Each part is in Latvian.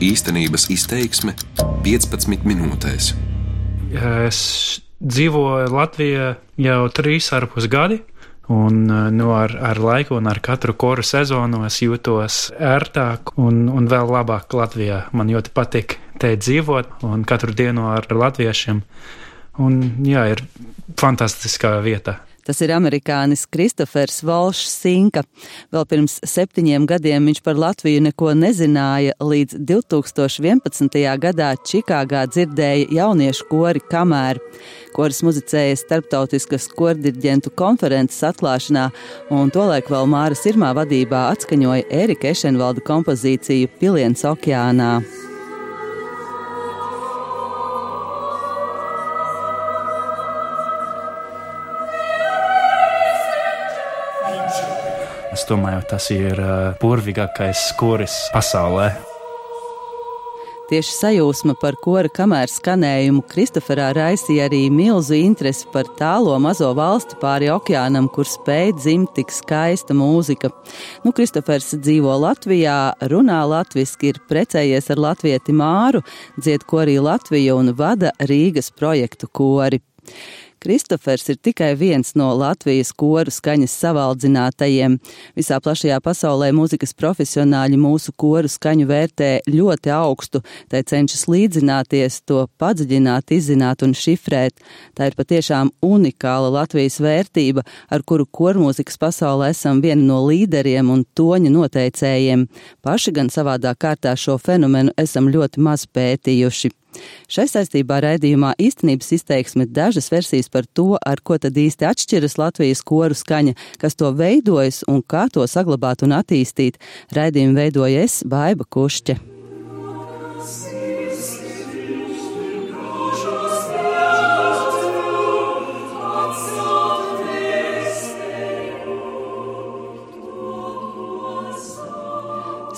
Īstenības izteiksme 15 minūtēs. Es dzīvoju Latvijā jau trīs ar pus gadi. Un nu, ar, ar laiku un ar katru koru sezonu es jūtos ērtāk un, un vēl labāk Latvijā. Man ļoti patīk te dzīvot un katru dienu ar latviešiem. Un jā, ir fantastiskā vieta. Tas ir amerikānis Kristofers Volšs Sinka. Vēl pirms septiņiem gadiem viņš par Latviju neko nezināja, līdz 2011. gadā Čikāgā dzirdēja jauniešu kori kamēr. Koris muzicēja starptautiskas kordirģentu konferences atklāšanā, un tolaik vēl Māra Sirmā vadībā atskaņoja Erika Ešenvalda kompozīciju Piliens okeānā. Es domāju, tas ir burvīgākais koris pasaulē. Tieši sajūsma par kora kamēr skanējumu Kristoferā raisīja arī milzu interesi par tālo mazo valsti pāri okeānam, kur spēj dzimt tik skaista mūzika. Nu, Kristofers dzīvo Latvijā, runā latviski, ir precējies ar latvieti Māru, dzied korī Latviju un vada Rīgas projektu kori. Kristofers ir tikai viens no Latvijas koru skaņas savaldzinātajiem. Visā plašajā pasaulē mūzikas profesionāļi mūsu koru skaņu vērtē ļoti augstu, tai cenšas līdzināties, to padziļināt, izzināt un šifrēt. Tā ir patiešām unikāla Latvijas vērtība, ar kuru kormūzikas pasaulē esam vieni no līderiem un toņa noteicējiem. Paši gan savādā kārtā šo fenomenu esam ļoti maz pētījuši. Šai saistībā raidījumā īstenības izteiksme dažas versijas par to, ar ko tad īsti atšķiras Latvijas koru skaņa, kas to veidojas un kā to saglabāt un attīstīt. Raidījumu veidoja es, Baiba Kušķe.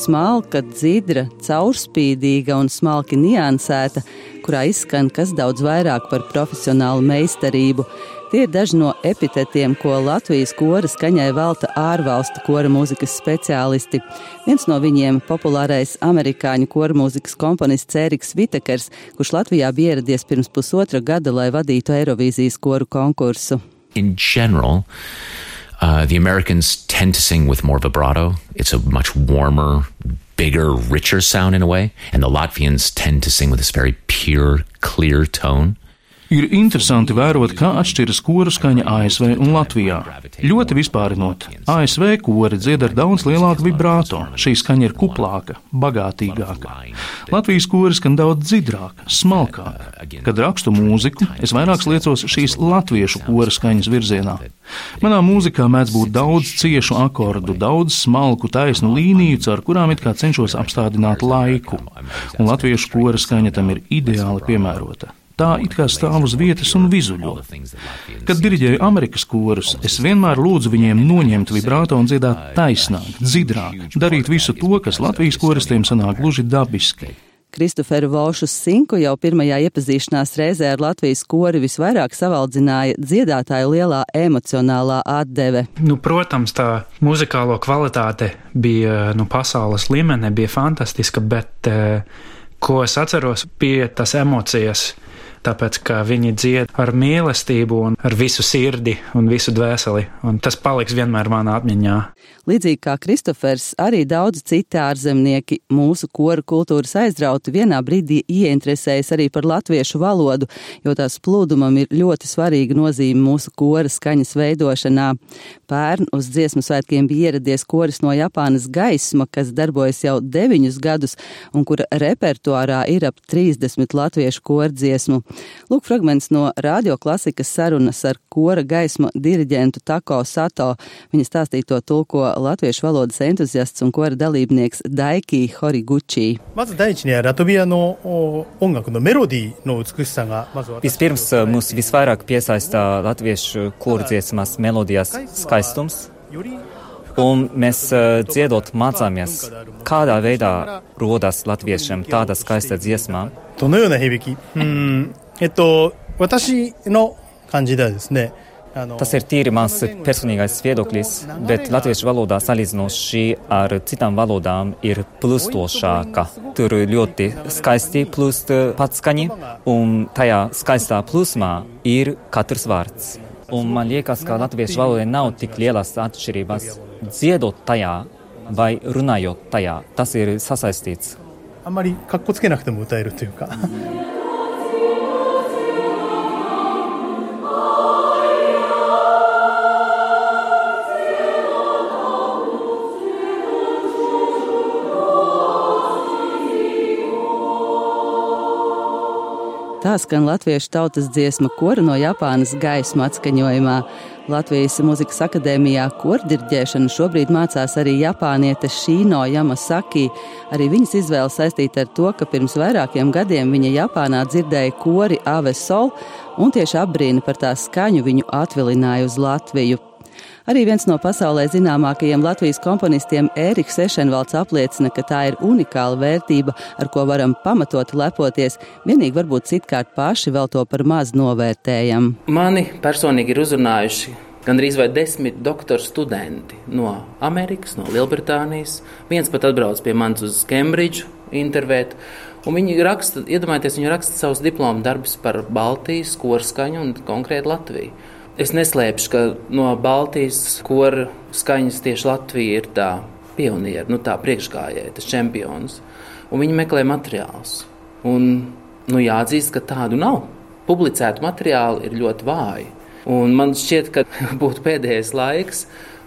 Smalka, dzidra, caurspīdīga un smalki niansēta, kurā izskan kas daudz vairāk par profesionālu meistarību. Tie ir daži no epitetiem, ko Latvijas kora skaņai velta ārvalstu kora mūzikas speciālisti. Viens no viņiem - populārais amerikāņu kora mūzikas komponists Eriks Vitekers, kurš Latvijā bija ieradies pirms pusotra gada, lai vadītu Eirovīzijas koru konkursu. In general, Uh, Uh, the Americans tend to sing with more vibrato. It's a much warmer, bigger, richer sound in a way. And the Latvians tend to sing with this very pure, clear tone. Ir interesanti vērot, kā atšķiras koru skaņa ASV un Latvijā. Ļoti vispārinot, ASV kori dzied ar daudz lielāku vibrāto, šī skaņa ir kuplāka, bagātīgāka. Latvijas kori skan daudz dziļāka, smalkāka. Kad rakstu mūziku, es vairāk liecos šīs latviešu kora skaņas virzienā. Manā mūzikā mēdz būt daudz ciešu akordu, daudz smalku taisnu līniju, ar kurām it kā cenšos apstādināt laiku, un latviešu kora skaņa tam ir ideāli piemērota tā it kā stāv uz vietas un vizuļo. Kad diriģēju Amerikas korus, es vienmēr lūdzu viņiem noņemt vibrāto un dziedāt taisnāk, dzidrāk, darīt visu to, kas Latvijas koristiem sanāk gluži dabiski. Kristoferu Volšu Sinku jau pirmajā iepazīšanās reizē ar Latvijas kori visvairāk savaldzināja dziedātāju lielā emocionālā atdeve. Nu, protams, tā muzikālo kvalitāte bija nu, pasaules līmenī, bija fantastiska, bet eh, ko es atceros, bija tas emocijas tāpēc ka viņi dzied ar mīlestību un ar visu sirdi un visu dvēseli, un tas paliks vienmēr manā atmiņā. Līdzīgi kā Kristofers, arī daudzi citi ārzemnieki mūsu koru kultūras aizrauti vienā brīdī ieinteresējas arī par latviešu valodu, jo tās plūdumam ir ļoti svarīga nozīme mūsu kora skaņas veidošanā. Pērn uz dziesmu svētkiem bija ieradies koris no Japānas gaisma, kas darbojas jau deviņus gadus un kura repertuārā ir ap 30 latviešu kordziesmu. Lūk, fragments no radio klasikas sarunas ar kora gaisma diriģentu Tako Sato. Viņa stāstīto tulko latviešu valodas entuziasts un kora dalībnieks Daiki Horiguchi. Vispirms mūs visvairāk piesaista latviešu kordziesmas melodijas skaistums. Un mēs uh, dziedot mācāmies, kādā veidā rodas latviešiem tāda skaista dziesma. どのような響きうんえっと私の感じではですね Tas ir tīri mans personīgais viedoklis, bet latviešu valodā salīdzinot šī ar citām valodām ir plūstošāka. Tur ļoti skaisti plūst patskaņi, un tajā skaistā plūsmā ir katrs vārds. Un man liekas, ka latviešu valodai nav tik lielas atšķirības dziedot tajā vai runājot tajā. Tas ir sasaistīts. あんまりかっこつけなくても歌えるというか Tā skan latviešu tautas dziesma kora no Japānas gaisma atskaņojumā. Latvijas Mūzikas akadēmijā kordirģēšanu šobrīd mācās arī Japāniete Šīno Yamasaki. Arī viņas izvēle saistīta ar to, ka pirms vairākiem gadiem viņa Japānā dzirdēja kori Ave Sol un tieši apbrīna par tā skaņu viņu atvilināja uz Latviju. Arī viens no pasaulē zināmākajiem Latvijas komponistiem Ēriks Ešenvalds apliecina, ka tā ir unikāla vērtība, ar ko varam pamatot lepoties, vienīgi varbūt citkārt paši vēl to par maz novērtējam. Mani personīgi ir uzrunājuši gandrīz vai desmit doktora studenti no Amerikas, no Lielbritānijas. Viens pat atbrauc pie manis uz Kembridžu intervēt. Un viņi raksta, iedomājieties, viņi raksta savus diplomu darbus par Baltijas, korskaņu un konkrēti Latviju. Es neslēpšu, ka no Baltijas kora skaņas tieši Latvija ir tā pioniera, nu tā priekšgājēja, tas čempions. Un viņi meklē materiālus. Un nu, jāatzīst, ka tādu nav. Publicētu materiālu ir ļoti vāji. Un man šķiet, ka būtu pēdējais laiks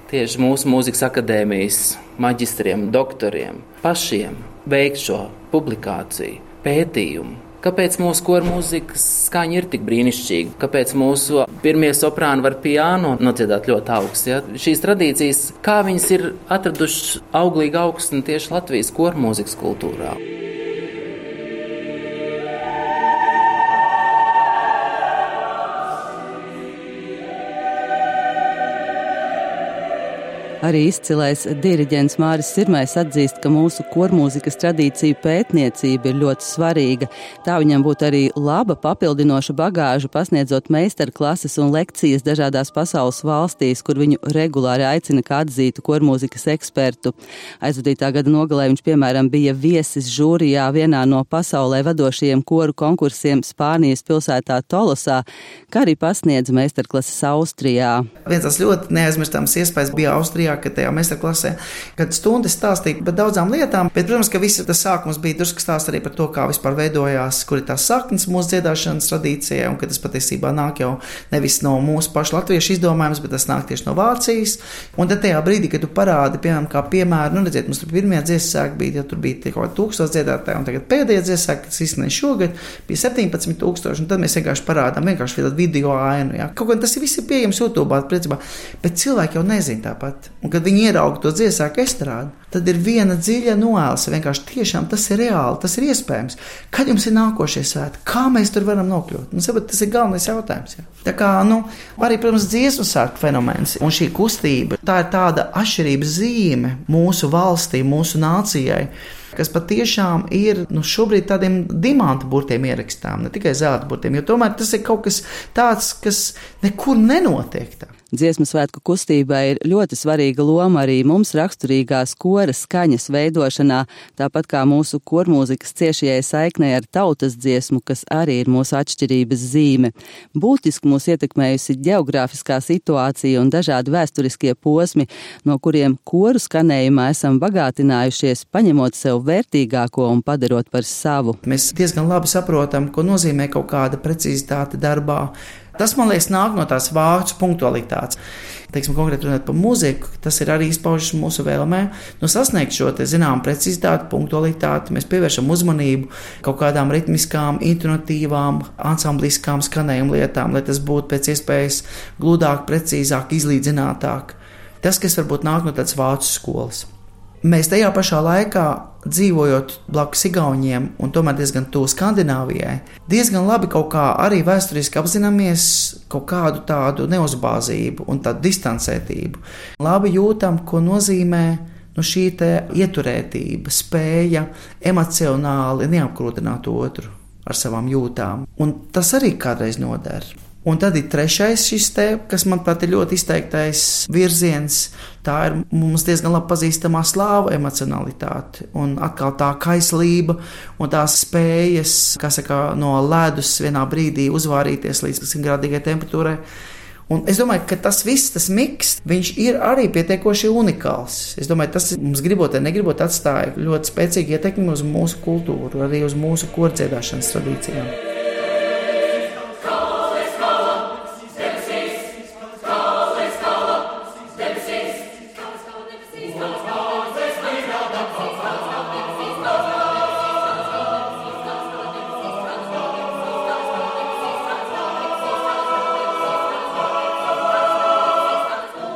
tieši mūsu mūzikas akadēmijas maģistriem, doktoriem pašiem veikt šo publikāciju, pētījumu Kāpēc mūsu koru mūzikas skaņa ir tik brīnišķīga? Kāpēc mūsu pirmie soprāni var piano nodziedāt ļoti augstu? Ja? Šīs tradīcijas, kā viņas ir atradušas auglīgu augstu tieši Latvijas koru mūzikas kultūrā? Arī izcilais diriģents Māris Sirmais atzīst, ka mūsu kormūzikas tradīciju pētniecība ir ļoti svarīga. Tā viņam būtu arī laba papildinoša bagāža, pasniedzot meistarklases un lekcijas dažādās pasaules valstīs, kur viņu regulāri aicina kā atzītu kormūzikas ekspertu. Aizvadītā gada nogalē viņš, piemēram, bija viesis žūrijā vienā no pasaulē vadošajiem koru konkursiem Spānijas pilsētā Tolosā, kā arī pasniedz meistarklases Austrijā. Viens tas ļoti neaizmirstams iespējas bija Austrijā ka tajā meistarklasē, kad stundas stāstīja par daudzām lietām, bet, protams, ka viss tas sākums bija drusku stāsts arī par to, kā vispār veidojās, kur ir tās saknes mūsu dziedāšanas tradīcijai, un ka tas patiesībā nāk jau nevis no mūsu pašu latviešu izdomājums, bet tas nāk tieši no Vācijas. Un tad tajā brīdī, kad tu parādi, piemēram, kā piemēru, nu, redziet, mums tur pirmie dziesmēki bija, ja tur bija kādi tūkstoši dziedātāji, un tagad pēdējie dziesmēki, kas izskanēja šogad, bija 17 tūkstoši, un tad mēs vienkārši parādām vienkārši video ainu. Ja. Kaut kā tas viss ir pieejams YouTube, principā, bet cilvēki jau nezina tāpat. Un, kad viņi ieraudzīja to dziesmu estrādi, tad ir viena dziļa noēlse. Vienkārši tiešām tas ir reāli, tas ir iespējams. Kad jums ir nākošie svētki, kā mēs tur varam nokļūt? Nu, sabat, tas ir galvenais jautājums. Ja? Tā kā, nu, arī, protams, dziesmu svētku fenomens un šī kustība, tā ir tāda atšķirības zīme mūsu valstī, mūsu nācijai kas patiešām ir nu, šobrīd tādiem dimanta burtiem ierakstām, ne tikai zelta burtiem, tomēr tas ir kaut kas tāds, kas nekur nenotiek. Tā. Dziesmu svētku kustībai ir ļoti svarīga loma arī mums raksturīgās koras skaņas veidošanā, tāpat kā mūsu kormūzikas ciešajai saiknei ar tautas dziesmu, kas arī ir mūsu atšķirības zīme. Būtiski mūs ietekmējusi geogrāfiskā situācija un dažādi vēsturiskie posmi, no kuriem koru skanējumā esam bagātinājušies, paņemot sev vērtīgāko un padarot par savu. Mēs diezgan labi saprotam, ko nozīmē kaut kāda precizitāte darbā Tas, man liekas, nāk no tās vācu punktualitātes. Teiksim, konkrēti runājot par mūziku, tas ir arī izpaužas mūsu vēlmē nu, sasniegt šo zināmu precizitāti, punktualitāti. Mēs pievēršam uzmanību kaut kādām ritmiskām, intuitīvām, ansambliskām skanējuma lietām, lai tas būtu pēc iespējas gludāk, precīzāk, izlīdzinātāk. Tas, kas varbūt nāk no tādas vācu skolas. Mēs tajā pašā laikā, dzīvojot blakus Igauniem un tomēr diezgan tuvu Skandināvijai, diezgan labi kaut kā arī vēsturiski apzināmies kaut kādu tādu neuzbāzību un tādu distancētību. Labi jūtam, ko nozīmē nu, šī ieturētība, spēja emocionāli neapkrūtināt otru ar savām jūtām. Un tas arī kādreiz noder. Un tad ir trešais te, kas man pat ir ļoti izteiktais virziens. Tā ir mums diezgan labi pazīstamā slāva emocionalitāte. Un atkal tā kaislība un tās spējas, kas saka, no ledus vienā brīdī uzvārīties līdz 100 grādīgai temperatūrai. Un es domāju, ka tas viss, tas miks, viņš ir arī pietiekoši unikāls. Es domāju, tas mums gribot, negribot, atstāja ļoti spēcīgu ietekmi uz mūsu kultūru, arī uz mūsu kordziedāšanas tradīcijām.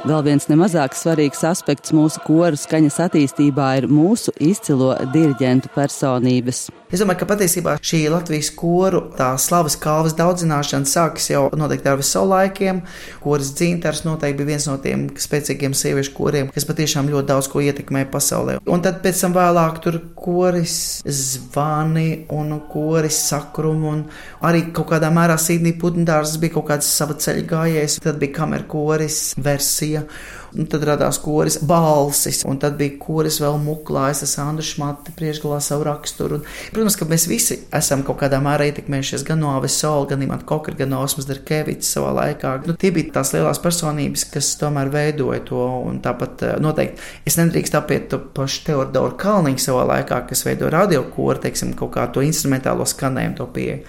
Vēl viens nemazāk svarīgs aspekts mūsu koru skaņas attīstībā ir mūsu izcilo diriģentu personības. Es domāju, ka patiesībā šī Latvijas koru tā slavas kalvas daudzināšana sākas jau noteikti ar visu laikiem. Koras dzintars noteikti bija viens no tiem spēcīgiem sieviešu koriem, kas patiešām ļoti daudz ko ietekmēja pasaulē. Un tad pēc tam vēlāk tur koris zvani un koris sakrumu un arī kaut kādā mērā Sīdnī Putndārs bija kaut kāds sava ceļa gājējs. Tad bija kameru koris versija. Un tad radās koris balsis, un tad bija koris vēl muklājs, tas Andris Šmati priekšgalā savu raksturu. Un, protams, ka mēs visi esam kaut kādā mērā ietekmējušies gan no Avis Sola, gan Imants Kokra, gan no Osmas Darkevičs savā laikā. Nu, tie bija tās lielās personības, kas tomēr veidoja to, un tāpat eh, noteikti es nedrīkst apiet to pašu Teodoru Kalniņu savā laikā, kas veido radiokoru, teiksim, kaut kā to instrumentālo skanējumu, to pieeju.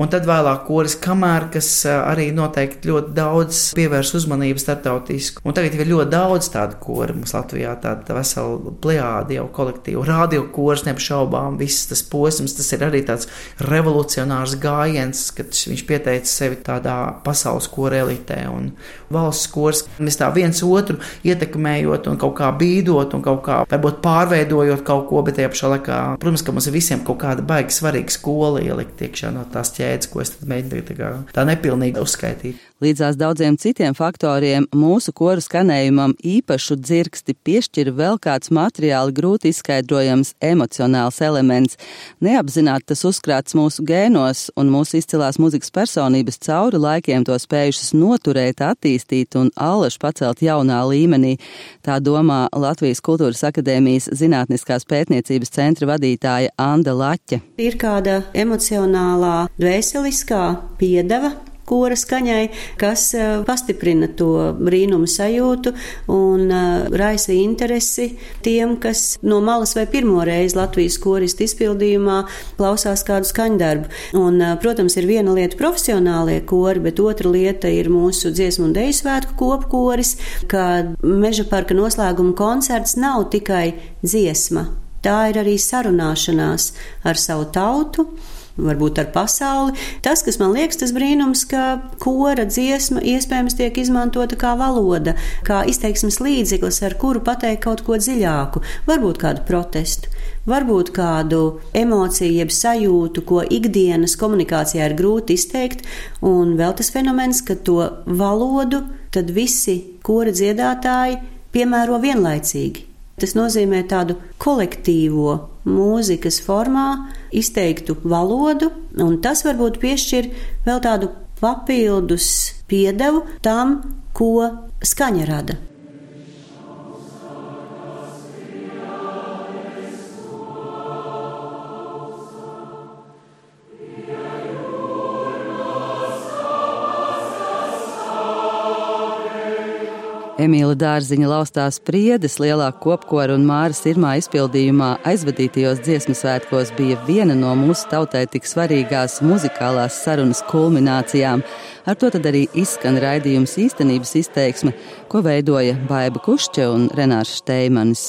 Un tad vēlāk koris kamēr, kas arī noteikti ļoti daudz pievērs uzmanību starptautisku. Un tagad ir ļoti daudz tādu kori mums Latvijā, tāda vesela plējāda jau kolektīva. Radio koris neapšaubām, viss tas posms, tas ir arī tāds revolucionārs gājiens, kad viņš pieteica sevi tādā pasaules kora elitē un valsts koris. Mēs tā viens otru ietekmējot un kaut kā bīdot un kaut kā varbūt pārveidojot kaut ko, bet tajā pašā laikā, protams, ka mums ir visiem kaut kāda baigi svarīga skola ielikt iekšā no tās ķēdes ķēdes, ko es mēģināju tā, kā, tā nepilnīgi uzskaitīt. Līdzās daudziem citiem faktoriem mūsu koru skanējumam īpašu dzirksti piešķir vēl kāds materiāli grūti izskaidrojams emocionāls elements. Neapzināti tas uzkrāts mūsu gēnos, un mūsu izcilās muzikas personības cauri laikiem to spējušas noturēt, attīstīt un allaž pacelt jaunā līmenī. Tā domā Latvijas Kultūras Akadēmijas Zinātniskās pētniecības centra vadītāja Anda Laķa. Ir kāda emocionālā, dvēseliskā piedeva kora skaņai, kas uh, pastiprina to brīnumu sajūtu un uh, raisa interesi tiem, kas no malas vai pirmo reizi Latvijas koristu izpildījumā klausās kādu skaņdarbu. Un, uh, protams, ir viena lieta profesionālie kori, bet otra lieta ir mūsu dziesmu un deju svētku kopkoris, kad meža parka noslēguma koncerts nav tikai dziesma. Tā ir arī sarunāšanās ar savu tautu, varbūt ar pasauli. Tas, kas man liekas, tas brīnums, ka kora dziesma iespējams tiek izmantota kā valoda, kā izteiksmes līdzeklis, ar kuru pateikt kaut ko dziļāku, varbūt kādu protestu. Varbūt kādu emociju, jeb sajūtu, ko ikdienas komunikācijā ir grūti izteikt, un vēl tas fenomens, ka to valodu tad visi kora dziedātāji piemēro vienlaicīgi. Tas nozīmē tādu kolektīvo mūzikas formā izteiktu valodu, un tas varbūt piešķir vēl tādu papildus piedevu tam, ko skaņa rada. Emīla Dārziņa laustās priedes lielā kopkora un Māras Irmā izpildījumā aizvadītajos dziesmu svētkos bija viena no mūsu tautai tik svarīgās muzikālās sarunas kulminācijām. Ar to tad arī izskan raidījums īstenības izteiksme, ko veidoja Baiba Kušķe un Renārs Šteimanis.